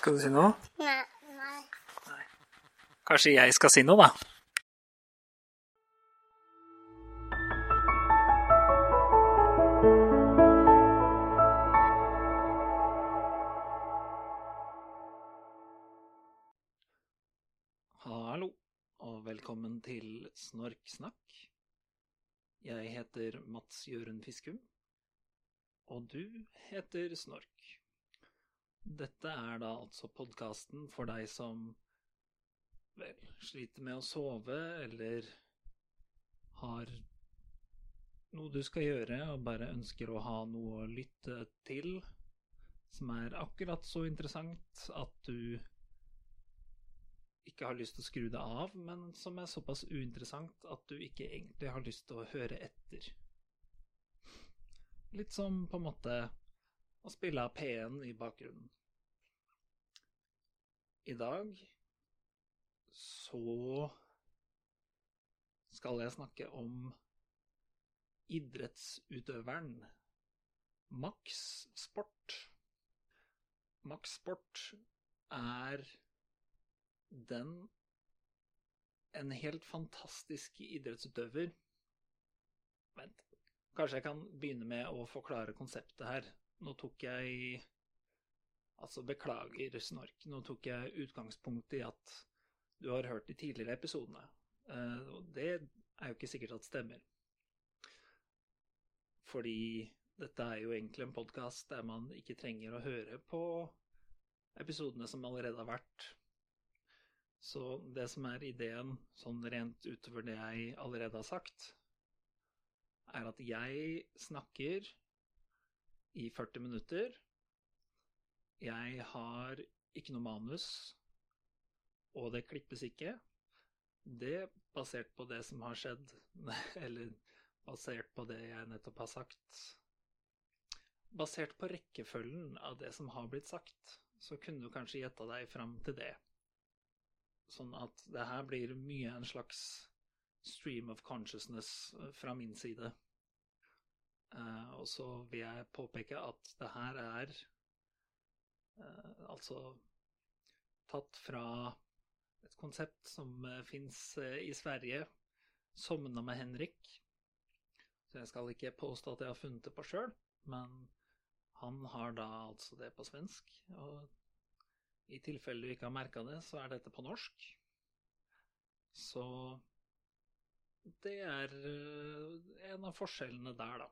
Skal du si noe? Nei. Nei. Kanskje jeg skal si noe, da? Hallo, og velkommen til Snorksnakk. Jeg heter Mats Jørund Fiskum, og du heter Snork. Dette er da altså podkasten for deg som vel, sliter med å sove, eller har noe du skal gjøre og bare ønsker å ha noe å lytte til som er akkurat så interessant at du ikke har lyst til å skru det av, men som er såpass uinteressant at du ikke egentlig har lyst til å høre etter. Litt som på en måte å spille av P1 i bakgrunnen. I dag så skal jeg snakke om idrettsutøveren Max Sport. Max Sport er den en helt fantastisk idrettsutøver Vent, kanskje jeg kan begynne med å forklare konseptet her. Nå tok jeg Altså, beklager, Snork. Nå tok jeg utgangspunkt i at du har hørt de tidligere episodene. Eh, og det er jo ikke sikkert at stemmer. Fordi dette er jo egentlig en podkast der man ikke trenger å høre på episodene som allerede har vært. Så det som er ideen, sånn rent utover det jeg allerede har sagt, er at jeg snakker i 40 minutter. Jeg har ikke noe manus, og det klippes ikke. Det basert på det som har skjedd, eller basert på det jeg nettopp har sagt. Basert på rekkefølgen av det som har blitt sagt, så kunne du kanskje gjetta deg fram til det. Sånn at det her blir mye en slags stream of consciousness fra min side. Uh, og så vil jeg påpeke at det her er uh, altså tatt fra et konsept som uh, fins i Sverige, 'Somna med Henrik'. Så jeg skal ikke påstå at jeg har funnet det på sjøl, men han har da altså det på svensk. Og i tilfelle du ikke har merka det, så er dette på norsk. Så det er en av forskjellene der, da.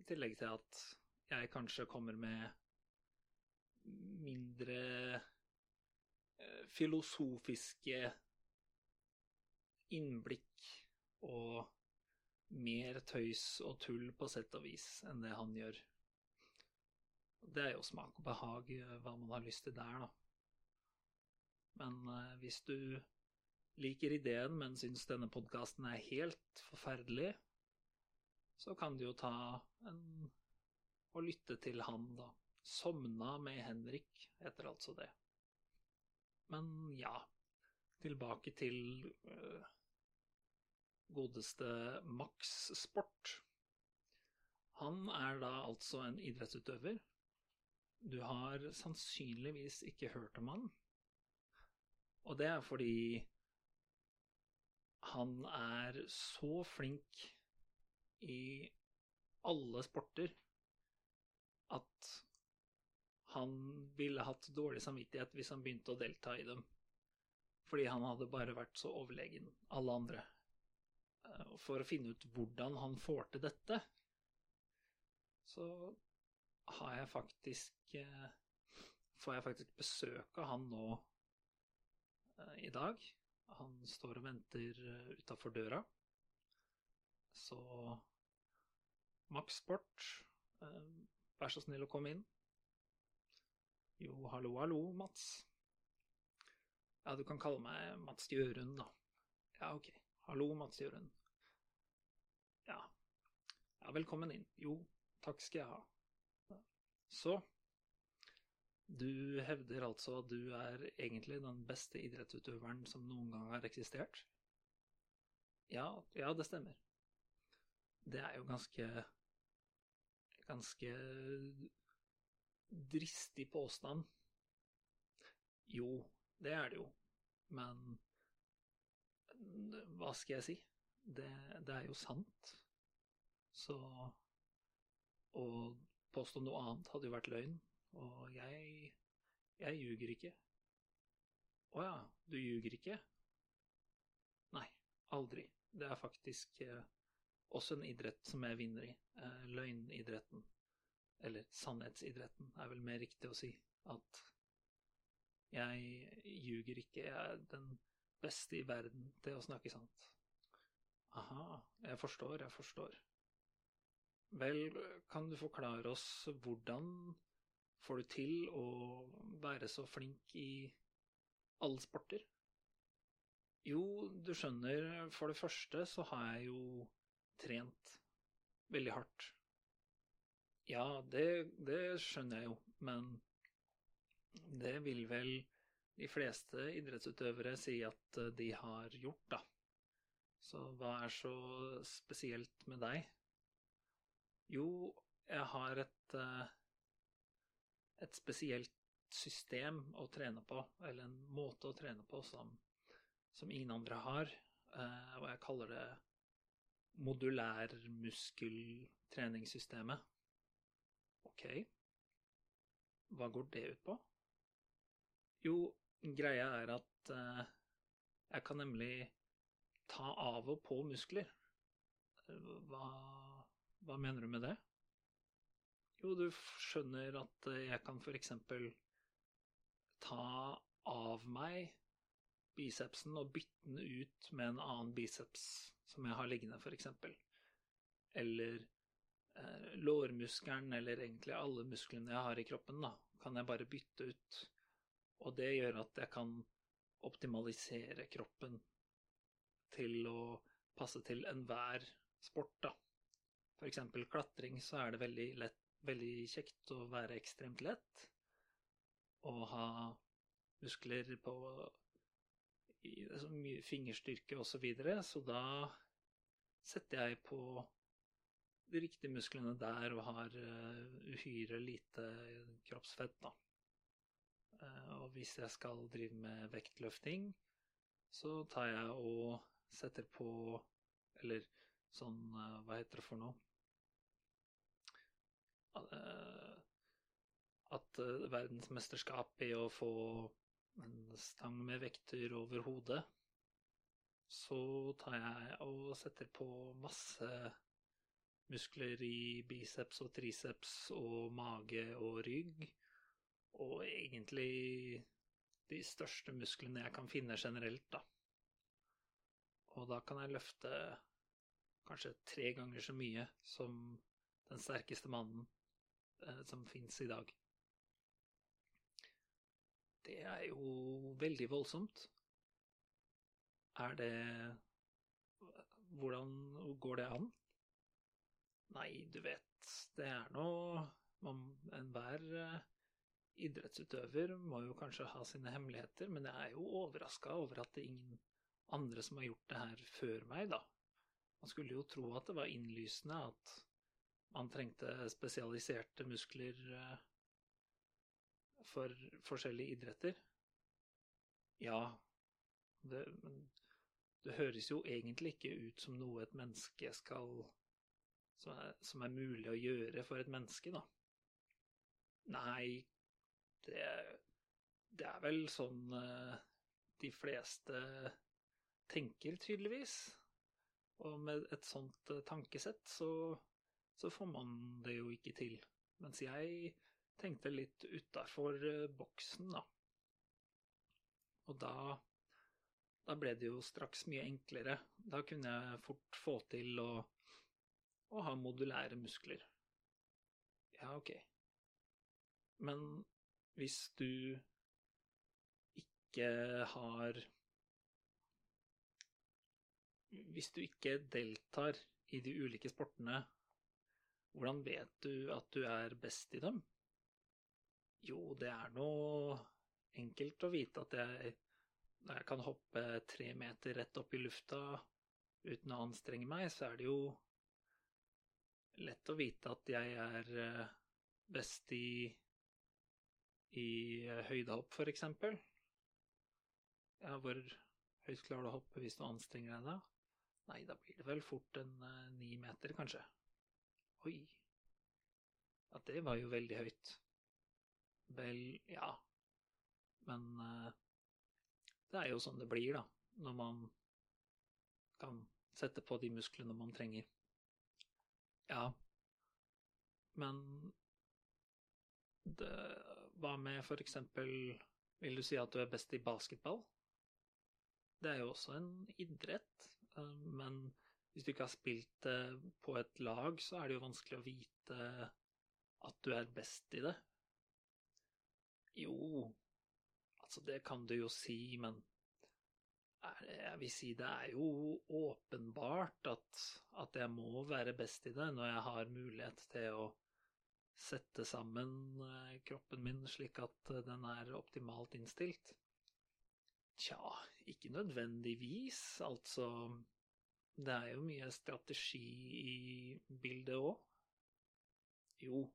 I tillegg til at jeg kanskje kommer med mindre filosofiske innblikk og mer tøys og tull på sett og vis enn det han gjør. Det er jo smak og behag hva man har lyst til der, da. Men eh, hvis du liker ideen, men syns denne podkasten er helt forferdelig, så kan du jo ta en og lytte til han, da. Sovna med Henrik' heter altså det. Men ja, tilbake til øh, godeste Max Sport. Han er da altså en idrettsutøver. Du har sannsynligvis ikke hørt om han. Og det er fordi han er så flink i alle sporter at han ville hatt dårlig samvittighet hvis han begynte å delta i dem. Fordi han hadde bare vært så overlegen alle andre. For å finne ut hvordan han får til dette, så har jeg faktisk Får jeg faktisk besøk av han nå i dag. Han står og venter utafor døra. Så Max Sport, vær så snill å komme inn. Jo, hallo, hallo, Mats. Ja, du kan kalle meg Mats Jørund, da. Ja, ok. Hallo, Mats Jørund. Ja. Ja, velkommen inn. Jo, takk skal jeg ha. Så du hevder altså at du er egentlig den beste idrettsutøveren som noen gang har eksistert? Ja, ja, det stemmer. Det er jo ganske ganske dristig påstand Jo, det er det jo, men hva skal jeg si? Det, det er jo sant. Så å påstå noe annet hadde jo vært løgn, og jeg jeg ljuger ikke. Å ja, du ljuger ikke? Nei, aldri. Det er faktisk eh, også en idrett som jeg vinner i. Eh, løgnidretten. Eller sannhetsidretten, er vel mer riktig å si. At jeg ljuger ikke. Jeg er den beste i verden til å snakke sant. Aha, jeg forstår, jeg forstår. Vel, kan du forklare oss hvordan får du til å være så flink i alle sporter? Jo, du skjønner, for det første så har jeg jo trent veldig hardt. Ja, det, det skjønner jeg jo, men det vil vel de fleste idrettsutøvere si at de har gjort, da. Så hva er så spesielt med deg? Jo, jeg har et, eh, et spesielt system å trene på, eller en måte å trene på som, som ingen andre har. Eh, og jeg kaller det modulærmuskeltreningssystemet. Ok, hva går det ut på? Jo, greia er at eh, jeg kan nemlig ta av og på muskler. Hva, hva mener du med det? Jo, du skjønner at jeg kan eksempel ta av meg bicepsen og bytte den ut med en annen biceps som jeg har liggende, f.eks. Eller eh, lårmuskelen, eller egentlig alle musklene jeg har i kroppen, da, kan jeg bare bytte ut. Og det gjør at jeg kan optimalisere kroppen til å passe til enhver sport, da. Eksempel klatring, så er det veldig lett, veldig kjekt å være ekstremt lett og ha muskler på i, altså mye fingerstyrke osv., så, så da setter jeg på de riktige musklene der og har uh, uhyre lite kroppsfett, da. Uh, og hvis jeg skal drive med vektløfting, så tar jeg og setter på Eller sånn uh, Hva heter det for noe? at verdensmesterskap i å få en stang med vekter over hodet, så tar jeg og setter på masse muskler i biceps og triceps og mage og rygg, og egentlig de største musklene jeg kan finne generelt, da. Og da kan jeg løfte kanskje tre ganger så mye som den sterkeste mannen eh, som fins i dag. Det er jo veldig voldsomt. Er det Hvordan går det an? Nei, du vet, det er nå Enhver eh, idrettsutøver må jo kanskje ha sine hemmeligheter, men jeg er jo overraska over at det er ingen andre som har gjort det her før meg, da. Man skulle jo tro at det var innlysende at man trengte spesialiserte muskler eh, for forskjellige idretter? Ja, det, men det høres jo egentlig ikke ut som noe et menneske skal som er, som er mulig å gjøre for et menneske, da. Nei, det, det er vel sånn uh, de fleste tenker, tydeligvis. Og med et sånt uh, tankesett så, så, får man det jo ikke til. Mens jeg tenkte litt utafor eh, boksen, da. Og da da ble det jo straks mye enklere. Da kunne jeg fort få til å, å ha modulære muskler. Ja, ok. Men hvis du ikke har Hvis du ikke deltar i de ulike sportene, hvordan vet du at du er best i dem? Jo, det er nå enkelt å vite at jeg, jeg kan hoppe tre meter rett opp i lufta uten å anstrenge meg, så er det jo lett å vite at jeg er eh, best i, i høydehopp, for eksempel. Ja, hvor høyt klarer du å hoppe hvis du anstrenger deg da? Nei, da blir det vel fort en eh, ni meter, kanskje. Oi. Ja, det var jo veldig høyt. Vel, ja. Men eh, det er jo sånn det blir, da, når man kan sette på de musklene man trenger. Ja, men det, hva med for eksempel Vil du si at du er best i basketball? Det er jo også en idrett, eh, men hvis du ikke har spilt det på et lag, så er det jo vanskelig å vite at du er best i det. Jo, altså det kan du jo si, men jeg vil si det er jo åpenbart at, at jeg må være best i det når jeg har mulighet til å sette sammen eh, kroppen min slik at eh, den er optimalt innstilt? Tja, ikke nødvendigvis. Altså, det er jo mye strategi i bildet òg. Jo,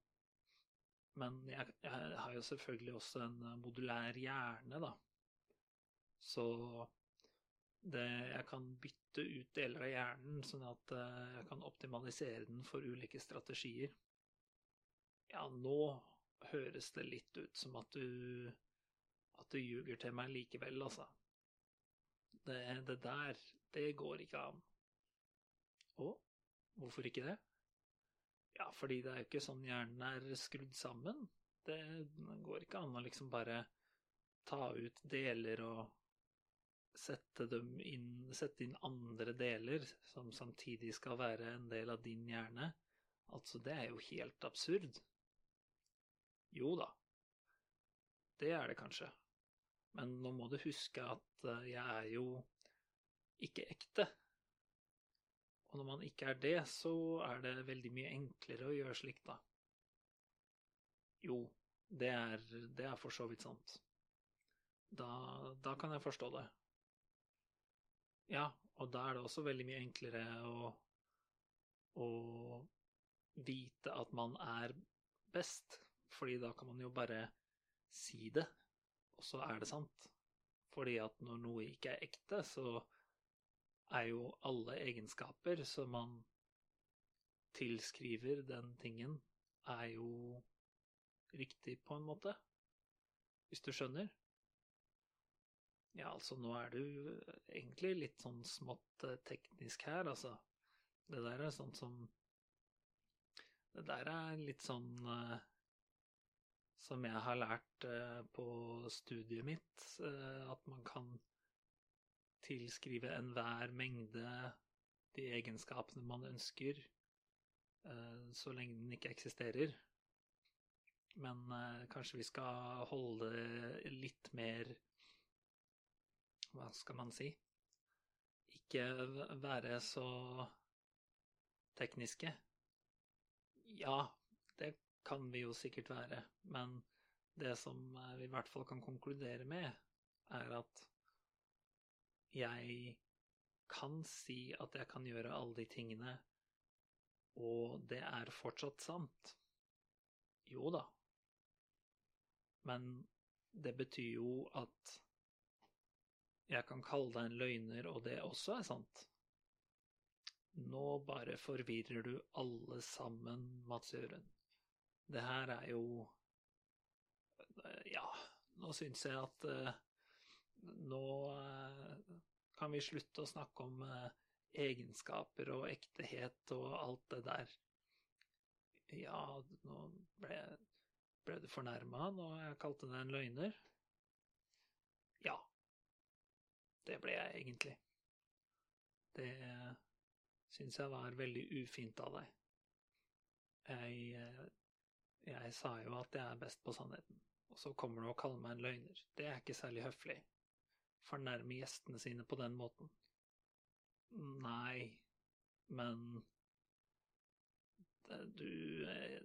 men jeg, jeg, har jo selvfølgelig også en eh, modulær hjerne, da. Så det, jeg kan bytte ut deler av hjernen, sånn at jeg kan optimalisere den for ulike strategier. Ja, nå høres det litt ut som at du at du ljuger til meg likevel, altså. Det, det der, det går ikke an. Å, hvorfor ikke det? Ja, fordi det er jo ikke sånn hjernen er skrudd sammen. Det går ikke an å liksom bare ta ut deler og sette inn, sette inn andre deler som samtidig skal være en del av din hjerne. Altså, det er jo helt absurd. Jo da, det er det kanskje. Men nå må du huske at eh, jeg er jo ikke ekte. Og når man ikke er det, så er det veldig mye enklere å gjøre slikt, da. Jo, det er, det er for så vidt sant. Da, da kan jeg forstå det. Ja, og da er det også veldig mye enklere å, å vite at man er best fordi da kan man jo bare si det, og så er det sant. Fordi at når noe ikke er ekte, så er jo alle egenskaper som man tilskriver den tingen, er jo riktig på en måte. Hvis du skjønner? Ja, altså, nå er du egentlig litt sånn smått eh, teknisk her, altså. Det der er sånn som Det der er litt sånn uh, som jeg har lært eh, på studiet mitt, eh, at man kan tilskrive enhver mengde de egenskapene man ønsker, eh, så lenge den ikke eksisterer. Men kanskje vi skal holde litt mer Hva skal man si? Ikke være så tekniske. Ja, det kan vi jo sikkert være, men det som eh, vi i hvert fall kan konkludere med, er at jeg kan si at jeg kan gjøre alle de tingene, og det er fortsatt sant. Jo da. Men det betyr jo at jeg kan kalle deg en løgner, og det også er sant. Nå bare forvirrer du alle sammen, Mats Jørund. Det her er jo Ja, nå syns jeg at uh, nå uh, kan vi slutte å snakke om uh, egenskaper og ektehet og alt det der. Ja, nå ble, ble du fornærma når jeg kalte deg en løgner? Ja. Det ble jeg egentlig. Det syns jeg var veldig ufint av deg. Jeg jeg sa jo at jeg er best på sannheten, og så kommer du og kaller meg en løgner. Det er ikke særlig høflig. Fornærme gjestene sine på den måten. Nei, men du eh,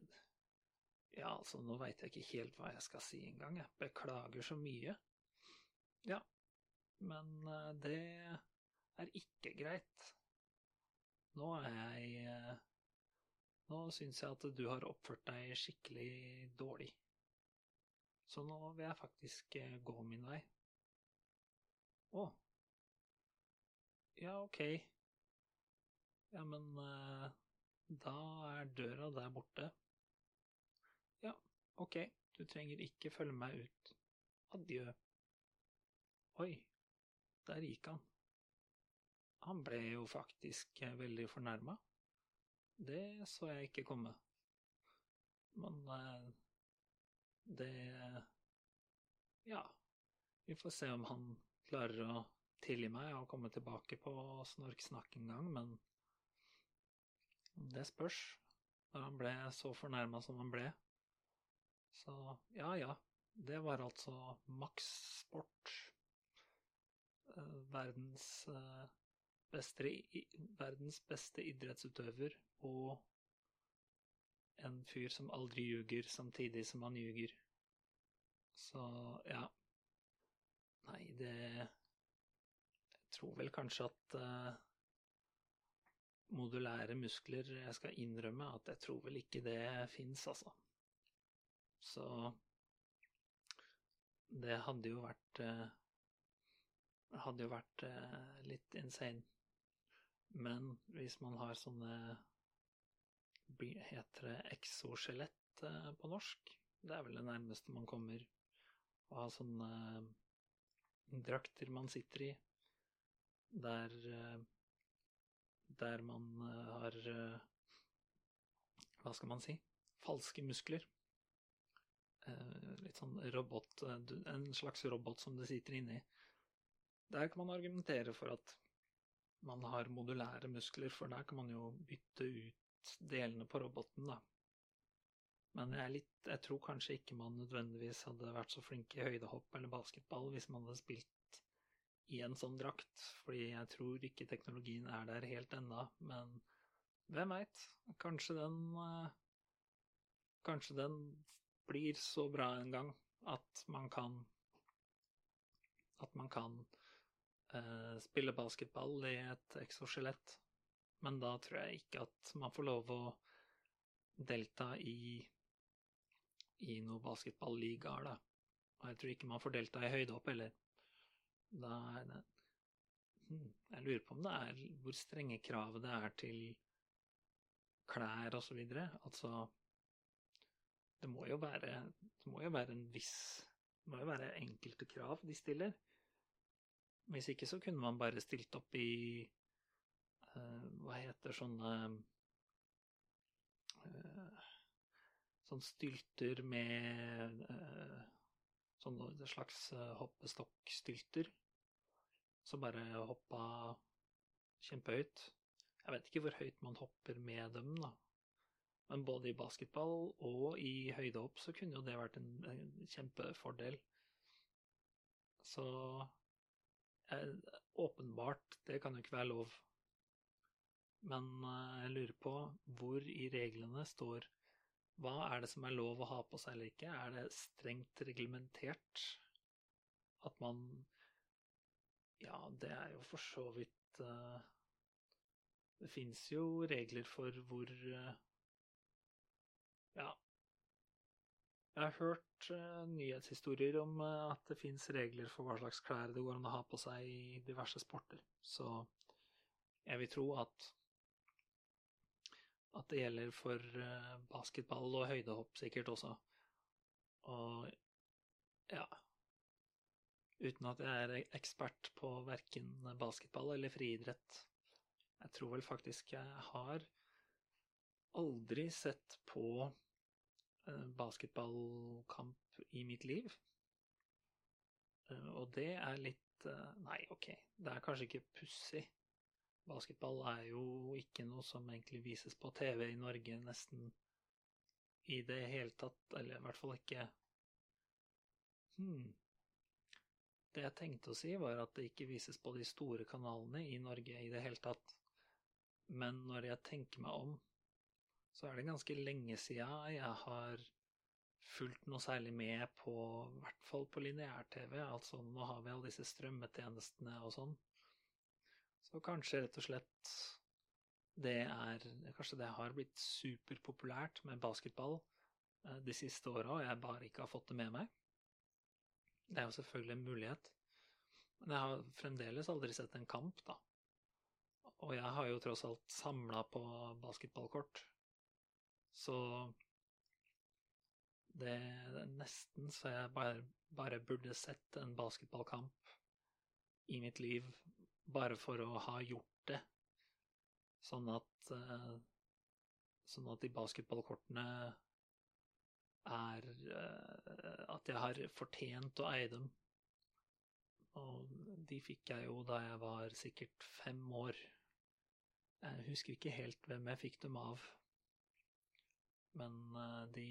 Ja, altså, nå veit jeg ikke helt hva jeg skal si engang, jeg. Beklager så mye. Ja, men eh, det er ikke greit. Nå er jeg eh, nå syns jeg at du har oppført deg skikkelig dårlig. Så nå vil jeg faktisk gå min vei. Å. Ja, ok. Ja, men uh, da er døra der borte. Ja, ok. Du trenger ikke følge meg ut. Adjø. Oi, der gikk han. Han ble jo faktisk eh, veldig fornærma. Det så jeg ikke komme. Men uh, det Ja, vi får se om han klarer å tilgi meg og komme tilbake på snorksnakk en gang, men det spørs når han ble så fornærma som han ble. Så ja, ja. Det var altså Max Sport. Eh, verdens, eh, beste, verdens beste idrettsutøver og en fyr som aldri ljuger, samtidig som han ljuger. Så ja. Nei, det Jeg tror vel kanskje at uh, modulære muskler Jeg skal innrømme at jeg tror vel ikke det fins, altså. Så det hadde jo vært uh, Hadde jo vært uh, litt insane. Men hvis man har sånne Heter det exoskjelett på norsk? Det er vel det nærmeste man kommer å ha sånne drakter man sitter i, der, der man har Hva skal man si? Falske muskler. Litt sånn robot En slags robot som det sitter inni. Der kan man argumentere for at man har modulære muskler, for der kan man jo bytte ut delene på roboten, da. Men jeg, litt, jeg, tror kanskje ikke man nødvendigvis hadde vært så flink i høydehopp eller basketball hvis man hadde spilt i en sånn drakt, fordi jeg tror ikke teknologien er der helt ennå, men hvem veit? Kanskje den eh, Kanskje den blir så bra en gang at man kan At man kan eh, spille basketball i et exoskjelett. Men da tror jeg ikke at man får lov å delta i i noen basketballigaer, da. Og jeg tror ikke man får delta i høydehopp heller. Da er det Jeg lurer på om det er hvor strenge kravet det er til klær og så videre. Altså Det må være Det må jo være en viss Det må jo være enkelte krav de stiller. Hvis ikke så kunne man bare stilt opp i uh, Hva heter sånne uh, sånn stylter med uh, sånn slags hoppestokkstylter. Som bare hoppa kjempehøyt. Jeg vet ikke hvor høyt man hopper med dem, da. Men både i basketball og i høydehopp så kunne jo det vært en, en kjempefordel. Så eh, åpenbart, det kan jo ikke være lov. Men eh, jeg lurer på hvor i reglene står hva er det som er lov å ha på seg eller ikke? Er det strengt reglementert at man Ja, det er jo for så vidt uh, Det fins jo regler for hvor uh, Ja. Jeg har hørt uh, nyhetshistorier om at det fins regler for hva slags klær det går an å ha på seg i diverse sporter, så jeg vil tro at at det gjelder for eh, basketball og høydehopp sikkert også. Og ja Uten at jeg er ekspert på verken basketball eller friidrett. Jeg tror vel faktisk jeg har aldri sett på eh, basketballkamp i mitt liv. Eh, og det er litt Nei, ok, det er kanskje ikke pussig Basketball er jo ikke noe som egentlig vises på TV i Norge nesten i det hele tatt, eller i hvert fall ikke hmm. Det jeg tenkte å si, var at det ikke vises på de store kanalene i Norge i det hele tatt. Men når jeg tenker meg om, så er det ganske lenge sia jeg har fulgt noe særlig med på, i hvert fall på lineær-TV. Altså, nå har vi alle disse strømmetjenestene og sånn. Så kanskje rett og slett det er Kanskje det har blitt superpopulært med basketball eh, de siste åra, og jeg bare ikke har fått det med meg. Det er jo selvfølgelig en mulighet. Men jeg har fremdeles aldri sett en kamp, da. Og jeg har jo tross alt samla på basketballkort. Så det er nesten så jeg bare, bare burde sett en basketballkamp i mitt liv bare for å ha gjort det. Sånn at uh, Sånn at de basketballkortene er uh, At jeg har fortjent å eie dem. Og de fikk jeg jo da jeg var sikkert fem år. Jeg husker ikke helt hvem jeg fikk dem av, men uh, de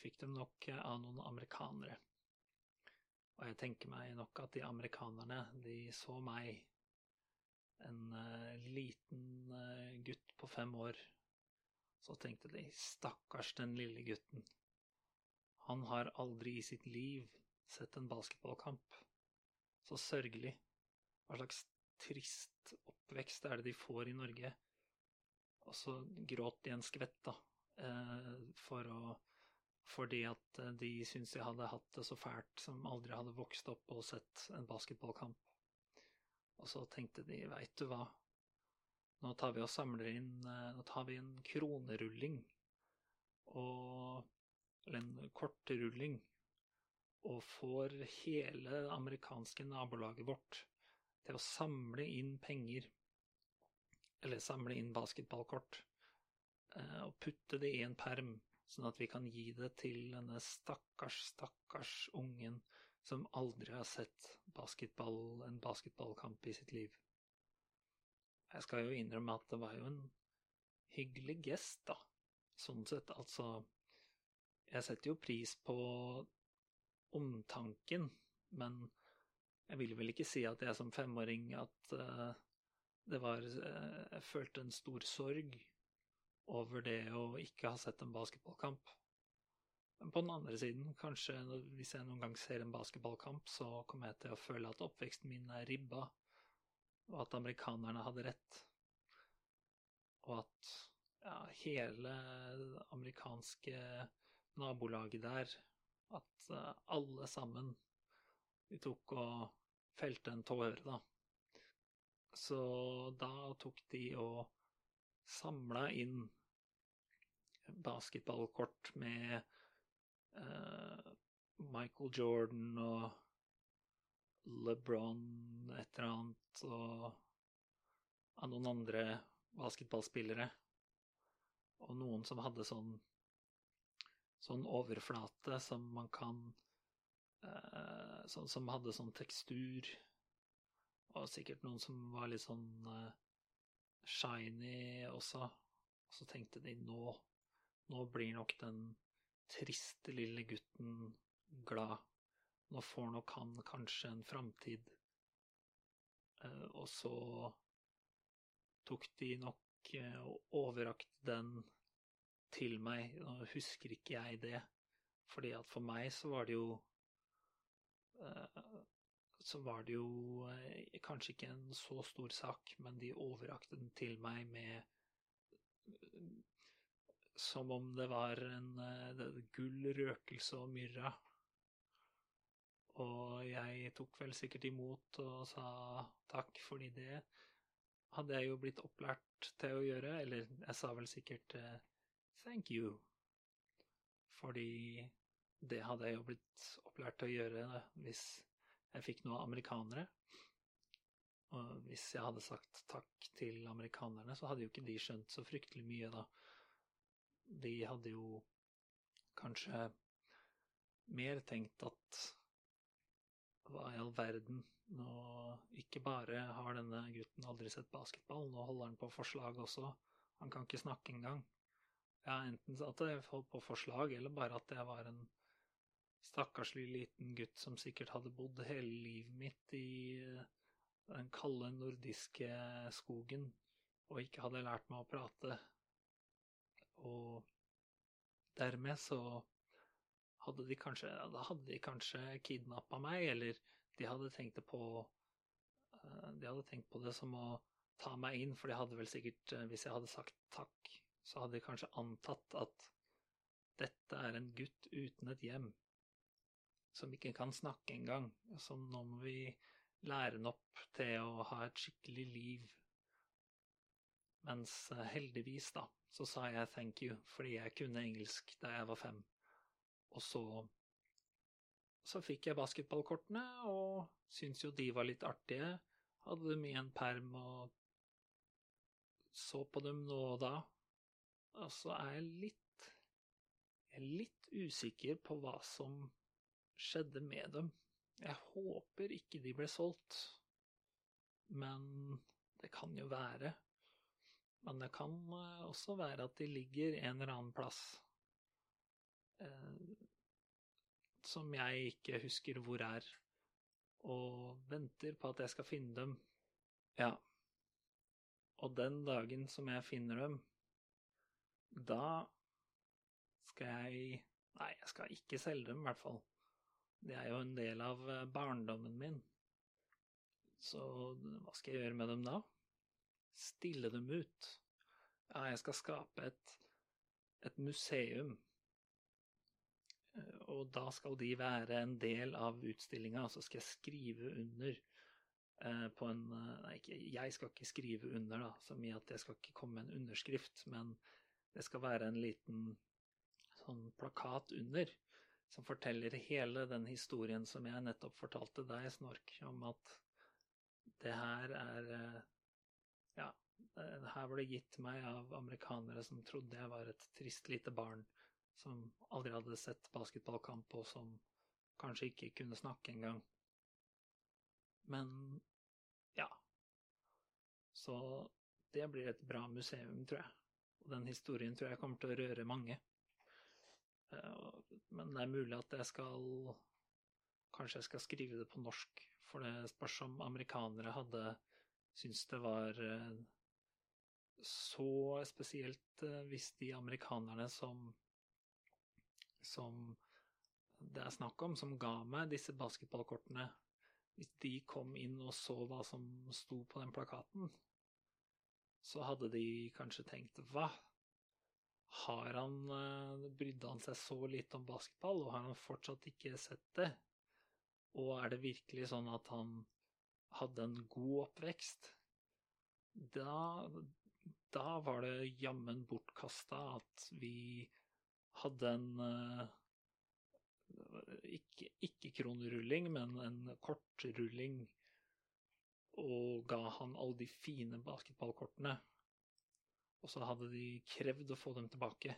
fikk dem nok av noen amerikanere. Og jeg tenker meg nok at de amerikanerne, de så meg, en uh, liten uh, gutt på fem år, så tenkte de stakkars den lille gutten. Han har aldri i sitt liv sett en basketballkamp. Så sørgelig. Hva slags trist oppvekst er det de får i Norge? Og så gråt de en skvett, da, uh, for å fordi at eh, de syntes jeg hadde hatt det så fælt som aldri hadde vokst opp og sett en basketballkamp. Og så tenkte de, veit du hva, nå tar vi og samler inn eh, Nå tar vi en kronerulling og Eller en kortrulling og får hele det amerikanske nabolaget vårt til å samle inn penger, eller samle inn basketballkort, eh, og putte det i en perm sånn at vi kan gi det til denne stakkars, stakkars ungen som aldri har sett basketball, en basketballkamp i sitt liv. Jeg skal jo innrømme at det var jo en hyggelig gest, da. Sånn sett, altså Jeg setter jo pris på omtanken, men jeg vil vel ikke si at jeg som femåring at uh, det var uh, Jeg følte en stor sorg over det å ikke ha sett en basketballkamp. Men på den andre siden, kanskje hvis jeg noen gang ser en basketballkamp, så kommer jeg til å føle at oppveksten min er ribba, og at amerikanerne hadde rett. Og at ja, hele det amerikanske nabolaget der, at uh, alle sammen de tok og felte en tåre, da. Så da tok de og samla inn basketballkort med uh, Michael Jordan og LeBron et eller annet og noen andre basketballspillere. Og noen som hadde sånn sånn overflate som man kan uh, Som hadde sånn tekstur. Og sikkert noen som var litt sånn uh, shiny også. Og så tenkte de nå, nå blir nok den triste lille gutten glad. Nå får nok han kanskje en framtid. Eh, og så tok de nok eh, og overrakte den til meg. Nå husker ikke jeg det, fordi at for meg så var det jo eh, så var det jo eh, kanskje ikke en så stor sak, men de overrakte den til meg med Som om det var en det, gull, røkelse og myrra. Og jeg tok vel sikkert imot og sa takk, fordi det hadde jeg jo blitt opplært til å gjøre. Eller jeg sa vel sikkert uh, thank you, fordi det hadde jeg jo blitt opplært til å gjøre hvis jeg fikk noe amerikanere. Og hvis jeg hadde sagt takk til amerikanerne, så hadde jo ikke de skjønt så fryktelig mye, da. De hadde jo kanskje mer tenkt at hva i all verden, nå ikke bare har denne gutten aldri sett basketball, nå holder han på forslag også, han kan ikke snakke engang. Ja, enten at jeg holdt på forslag, eller bare at jeg var en stakkarslig liten gutt som sikkert hadde bodd hele livet mitt i eh, den kalde nordiske skogen og ikke hadde lært meg å prate. Og dermed så hadde de kanskje Da hadde de kanskje kidnappa meg, eller de hadde tenkt det på eh, De hadde tenkt på det som å ta meg inn, for de hadde vel sikkert eh, Hvis jeg hadde sagt takk, så hadde de kanskje antatt at dette er en gutt uten et hjem som ikke kan snakke engang. Som nå må vi lære den opp til å ha et skikkelig liv. Mens eh, heldigvis, da, så sa jeg thank you fordi jeg kunne engelsk da jeg var fem. Og så så fikk jeg basketballkortene, og syntes jo de var litt artige. Hadde dem i en perm og så på dem nå og da. Og så er jeg litt Jeg er litt usikker på hva som skjedde med dem. Jeg håper ikke de ble solgt, men det kan jo være. Men det kan også være at de ligger en eller annen plass. Eh, som jeg ikke husker hvor er, og venter på at jeg skal finne dem. Ja. Og den dagen som jeg finner dem, da skal jeg Nei, jeg skal ikke selge dem, i hvert fall. Det er jo en del av eh, barndommen min. Så hva skal jeg gjøre med dem da? Stille dem ut. Ja, jeg skal skape et, et museum og da skal de være en del av utstillinga, så skal jeg skrive under eh, på en eh, Nei, jeg skal ikke skrive under, da, så mye at jeg skal ikke komme med en underskrift, men det skal være en liten sånn plakat under som forteller hele den historien som jeg nettopp fortalte deg, Snork, om at det her er Ja, det her ble gitt meg av amerikanere som trodde jeg var et trist lite barn som aldri hadde sett basketballkamp, og som kanskje ikke kunne snakke engang. Men ja. Så det blir et bra museum, tror jeg. Og den historien tror jeg kommer til å røre mange. Eh, men det er mulig at jeg skal Kanskje jeg skal skrive det på norsk, for det spørs om amerikanere hadde syntes det var eh, så spesielt eh, hvis de amerikanerne som som det er snakk om, som ga meg disse basketballkortene, hvis de kom inn og så hva som sto på den plakaten, så hadde de kanskje tenkt hva? Har han uh, Brydde han seg så litt om basketball, og har han fortsatt ikke sett det? Og er det virkelig sånn at han hadde en god oppvekst? Da, da var det jammen bortkasta at vi hadde en uh, ikke, ikke kronrulling, men en kortrulling, og ga han alle de fine basketballkortene. Og så hadde de krevd å få dem tilbake.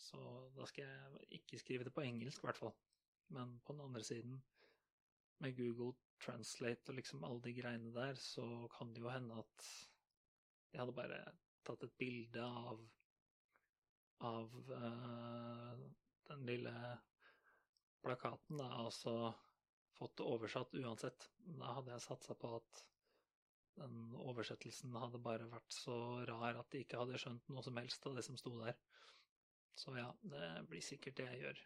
Så da skal jeg ikke skrive det på engelsk, i hvert fall. Men på den andre siden, med Google Translate og liksom alle de greiene der, så kan det jo hende at jeg hadde bare tatt et bilde av av uh, den lille plakaten, da, og så fått det oversatt uansett. Da hadde jeg satsa på at den oversettelsen hadde bare vært så rar at de ikke hadde skjønt noe som helst av det som sto der. Så ja, det blir sikkert det jeg gjør.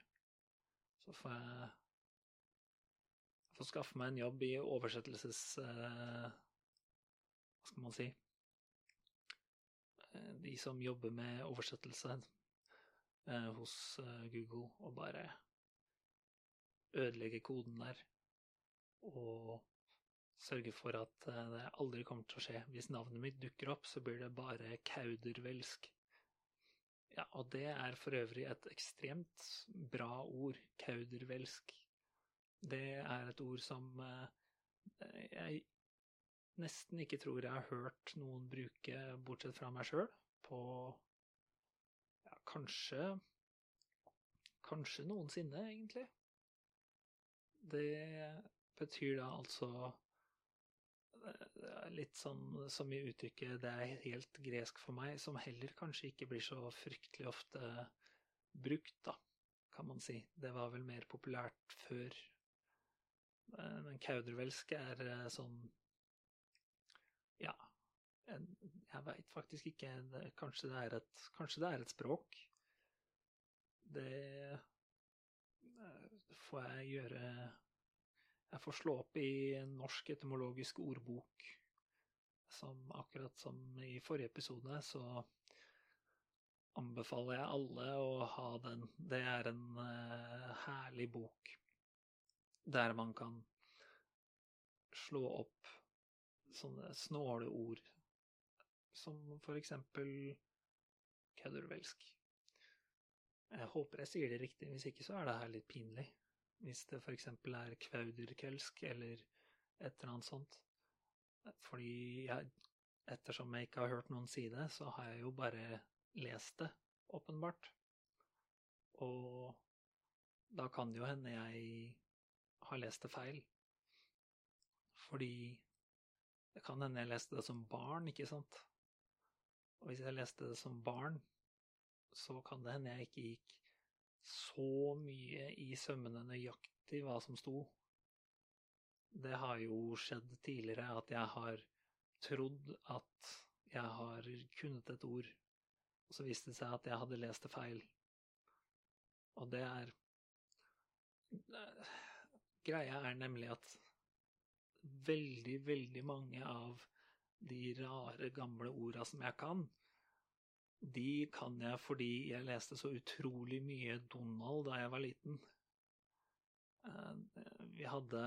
Så får jeg får skaffe meg en jobb i oversettelses... Eh, hva skal man si? Eh, de som jobber med oversettelse, eh, hos eh, Google og bare ødelegge koden der. Og sørge for at eh, det aldri kommer til å skje. Hvis navnet mitt dukker opp, så blir det bare kaudervelsk. Ja, og det er for øvrig et ekstremt bra ord, kaudervelsk. Det er et ord som eh, jeg nesten ikke tror jeg har hørt noen bruke, bortsett fra meg sjøl, på Kanskje Kanskje noensinne, egentlig. Det betyr da altså litt sånn som i uttrykket 'det er helt gresk for meg', som heller kanskje ikke blir så fryktelig ofte brukt, da, kan man si. Det var vel mer populært før. Men kaudervelsk er eh, sånn Ja, jeg veit faktisk ikke. Kanskje det, et, kanskje det, er et, språk. Det eh, får jeg gjøre Jeg får slå opp i en Norsk etymologisk ordbok. Som akkurat som i forrige episode, så anbefaler jeg alle å ha den. Det er en uh, herlig bok der man kan slå opp sånne snåle ord som for eksempel kaudervelsk. Jeg håper jeg sier det riktig, hvis ikke så er det her litt pinlig. Hvis det eksempel er kvauderkelsk eller et eller annet sånt. Fordi jeg, ettersom jeg ikke har hørt noen si det, så har jeg jo bare lest det, åpenbart. Og da kan det jo hende jeg har lest det feil. Fordi det kan hende jeg leste det som barn, ikke sant? Og hvis jeg leste det som barn, så kan det hende jeg ikke gikk så mye i sømmene nøyaktig hva som sto. Det har jo skjedd tidligere at jeg har trodd at jeg har kunnet et ord, og så viste det seg at jeg hadde lest det feil. Og det er Greia er nemlig at veldig, veldig mange av de rare, gamle orda som jeg kan, de kan jeg fordi jeg leste så utrolig mye Donald da jeg var liten. Eh, vi hadde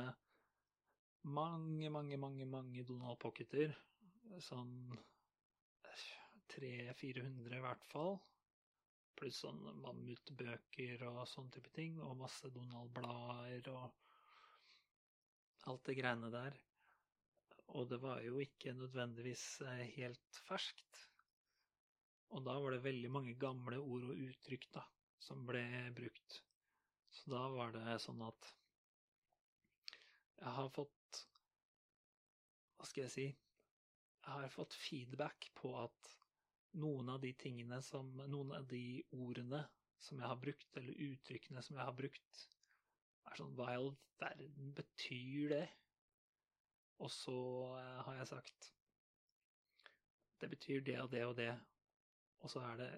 mange, mange, mange, mange Donald Pocketer. Sånn 300-400 i hvert fall. Pluss sånn mammutbøker og sånn type ting. Og masse Donald-blader og alt det greiene der. Og det var jo ikke nødvendigvis eh, helt ferskt. Og da var det veldig mange gamle ord og uttrykk da, som ble brukt. Så da var det sånn at jeg har fått Hva skal jeg si? Jeg har fått feedback på at noen av de tingene som Noen av de ordene som jeg har brukt, eller uttrykkene som jeg har brukt, er sånn Hva i all verden betyr det? Og så eh, har jeg sagt Det betyr det og det og det, og så er det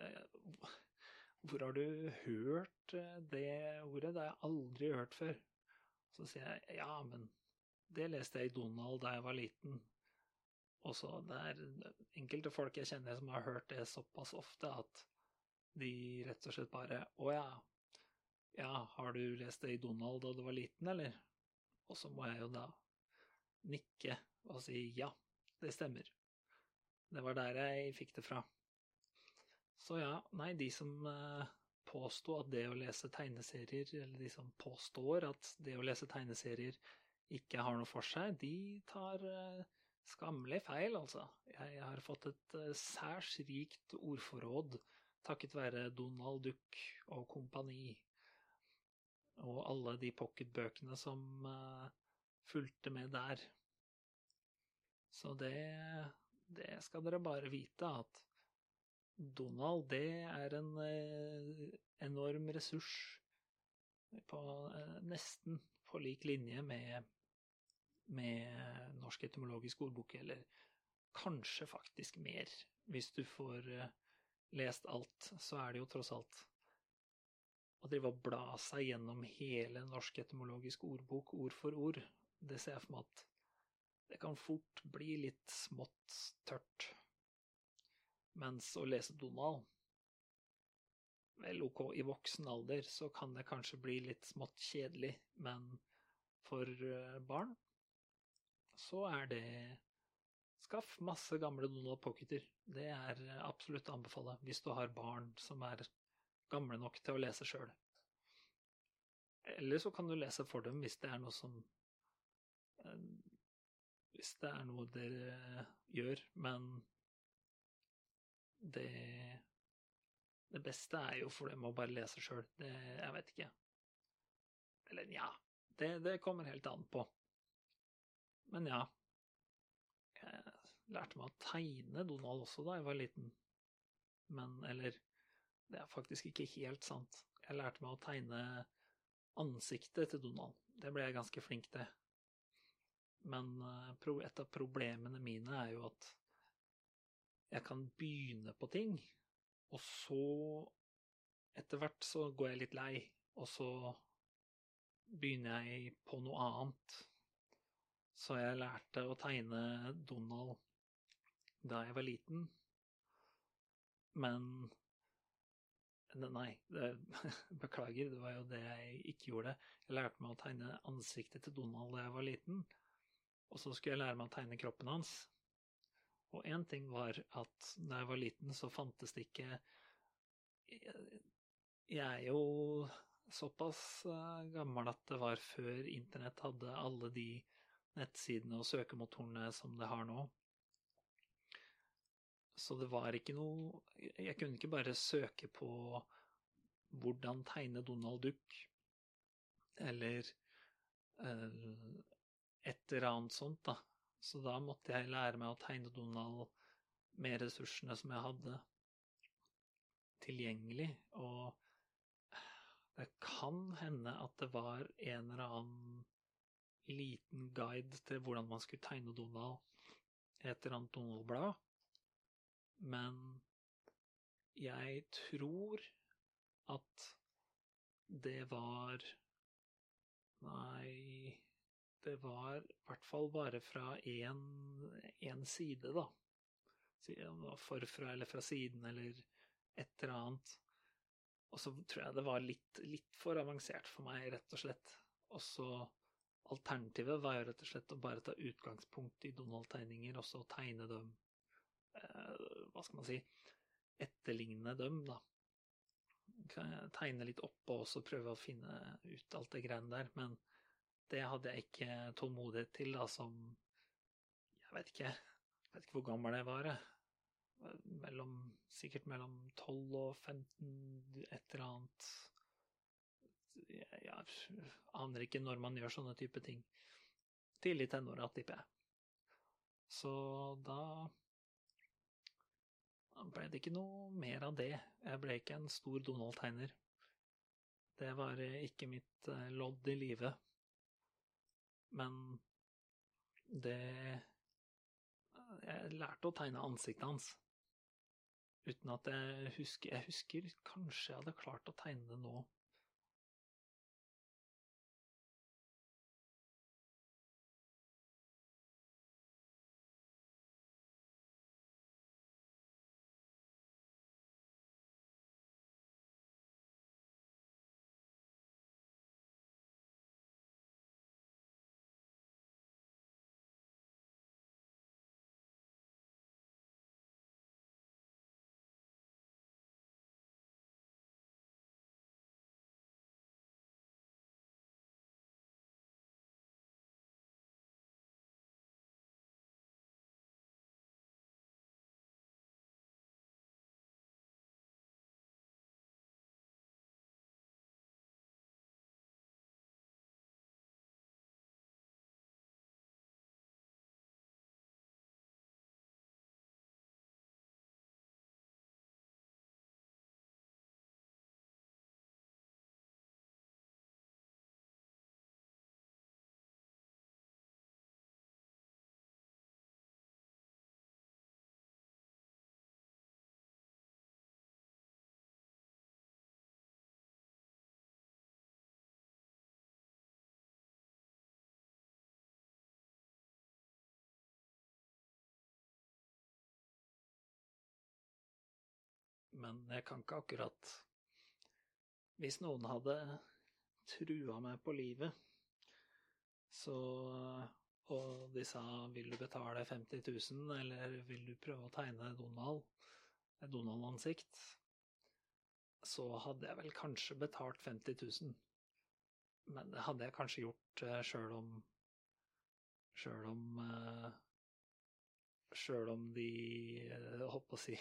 Hvor har du hørt eh, det ordet? Det har jeg aldri hørt før. Så sier jeg ja, men det leste jeg i Donald da jeg var liten. Og så det er enkelte folk jeg kjenner som har hørt det såpass ofte at de rett og slett bare Å ja. Ja, har du lest det i Donald da du var liten, eller? Og så må jeg jo da nikke og si ja, det stemmer. Det var der jeg fikk det fra. Så ja, nei, de som eh, påsto at det å lese tegneserier, eller de som påstår at det å lese tegneserier ikke har noe for seg, de tar eh, skammelig feil, altså. Jeg har fått et eh, særs rikt ordforråd takket være Donald Duck og kompani. Og alle de pocketbøkene som fulgte med der. Så det, det skal dere bare vite, at Donald, det er en eh, enorm ressurs på eh, nesten på lik linje med, med Norsk etymologisk ordbok, eller kanskje faktisk mer. Hvis du får eh, lest alt, så er det jo tross alt å drive og bla seg gjennom hele Norsk etymologisk ordbok ord for ord, det ser jeg for meg at det kan fort bli litt smått tørt. Mens å lese Donald Vel, ok, i voksen alder så kan det kanskje bli litt smått kjedelig, men for eh, barn så er det Skaff masse gamle Donald Pocketer. Det er absolutt å anbefale hvis du har barn som er gamle nok til å lese sjøl. Eller så kan du lese for dem hvis det er noe som eh, Hvis det er noe dere gjør, men det Det beste er jo for dem å bare lese sjøl. Jeg vet ikke. Eller nja. Det, det kommer helt an på. Men ja. Jeg lærte meg å tegne Donald også da jeg var liten. Men eller Det er faktisk ikke helt sant. Jeg lærte meg å tegne ansiktet til Donald. Det ble jeg ganske flink til. Men eh, et av problemene mine er jo at jeg kan begynne på ting, og så Etter hvert så går jeg litt lei, og så begynner jeg på noe annet. Så jeg lærte å tegne Donald da jeg var liten, men Nei, det, beklager, det var jo det jeg ikke gjorde. Jeg lærte meg å tegne ansiktet til Donald da jeg var liten, og så skulle jeg lære meg å tegne kroppen hans. Og én ting var at da jeg var liten, så fantes det ikke Jeg er jo såpass eh, gammel at det var før internett hadde alle de nettsidene og søkemotorene som det har nå. Så det var ikke noe Jeg kunne ikke bare søke på hvordan tegne Donald Duck, eller uh, et eller annet sånt, da. Så da måtte jeg lære meg å tegne Donald med ressursene som jeg hadde tilgjengelig, og det kan hende at det var en eller annen liten guide til hvordan man skulle tegne Donald et eller annet Donald-blad. Men jeg tror at det var Nei, det var i hvert fall bare fra én side, da. Forfra eller fra siden eller et eller annet. Og så tror jeg det var litt, litt for avansert for meg, rett og slett. Og så Alternativet var jo rett og slett å bare ta utgangspunkt i Donald-tegninger og så tegne dem eh, Hva skal man si Etterligne dem, da. Kan jeg Tegne litt oppå og så prøve å finne ut alt det greiene der. Men det hadde jeg ikke tålmodighet til, da, som Jeg vet ikke. Jeg vet ikke hvor gammel jeg var. Mellom, sikkert mellom 12 og 15, et eller annet jeg aner ikke når man gjør sånne type ting. Tidlig tenåra, tipper jeg. Så da ble det ikke noe mer av det. Jeg ble ikke en stor Donald-tegner. Det var ikke mitt eh, lodd i livet. Men det Jeg lærte å tegne ansiktet hans. Uten at jeg husker Jeg husker kanskje jeg hadde klart å tegne det nå men jeg kan ikke akkurat Hvis noen hadde trua meg på livet, så og de sa 'vil du betale 50 000', eller 'vil du prøve å tegne Donald', et Donald-ansikt, så hadde jeg vel kanskje betalt 50 000. Men det hadde jeg kanskje gjort uh, sjøl om Sjøl om uh, Sjøl om de uh, holdt på å si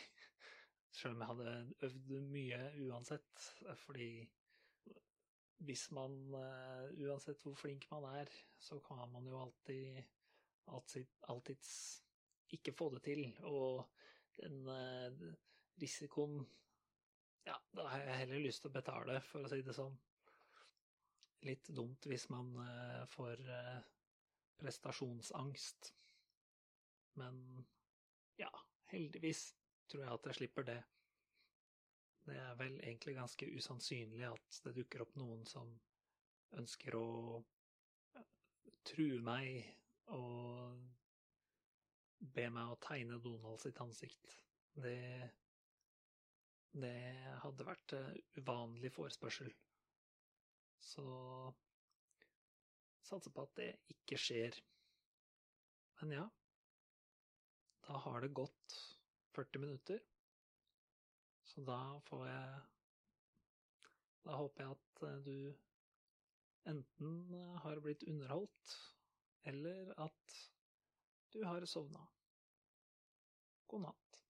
Sjøl om jeg hadde øvd mye uansett. Fordi hvis man, uh, uansett hvor flink man er, så kan man jo alltid, alltid ikke få det til. Og den uh, risikoen Ja, da har jeg heller lyst til å betale, for å si det sånn. Litt dumt hvis man får prestasjonsangst. Men ja, heldigvis tror jeg at jeg slipper det. Det er vel egentlig ganske usannsynlig at det dukker opp noen som ønsker å eh, true meg og be meg å tegne Donald sitt ansikt. Det Det hadde vært eh, uvanlig forespørsel. Så satser på at det ikke skjer. Men ja, da har det gått 40 minutter. Så da får jeg Da håper jeg at eh, du enten har blitt underholdt, eller at du har sovna. God natt.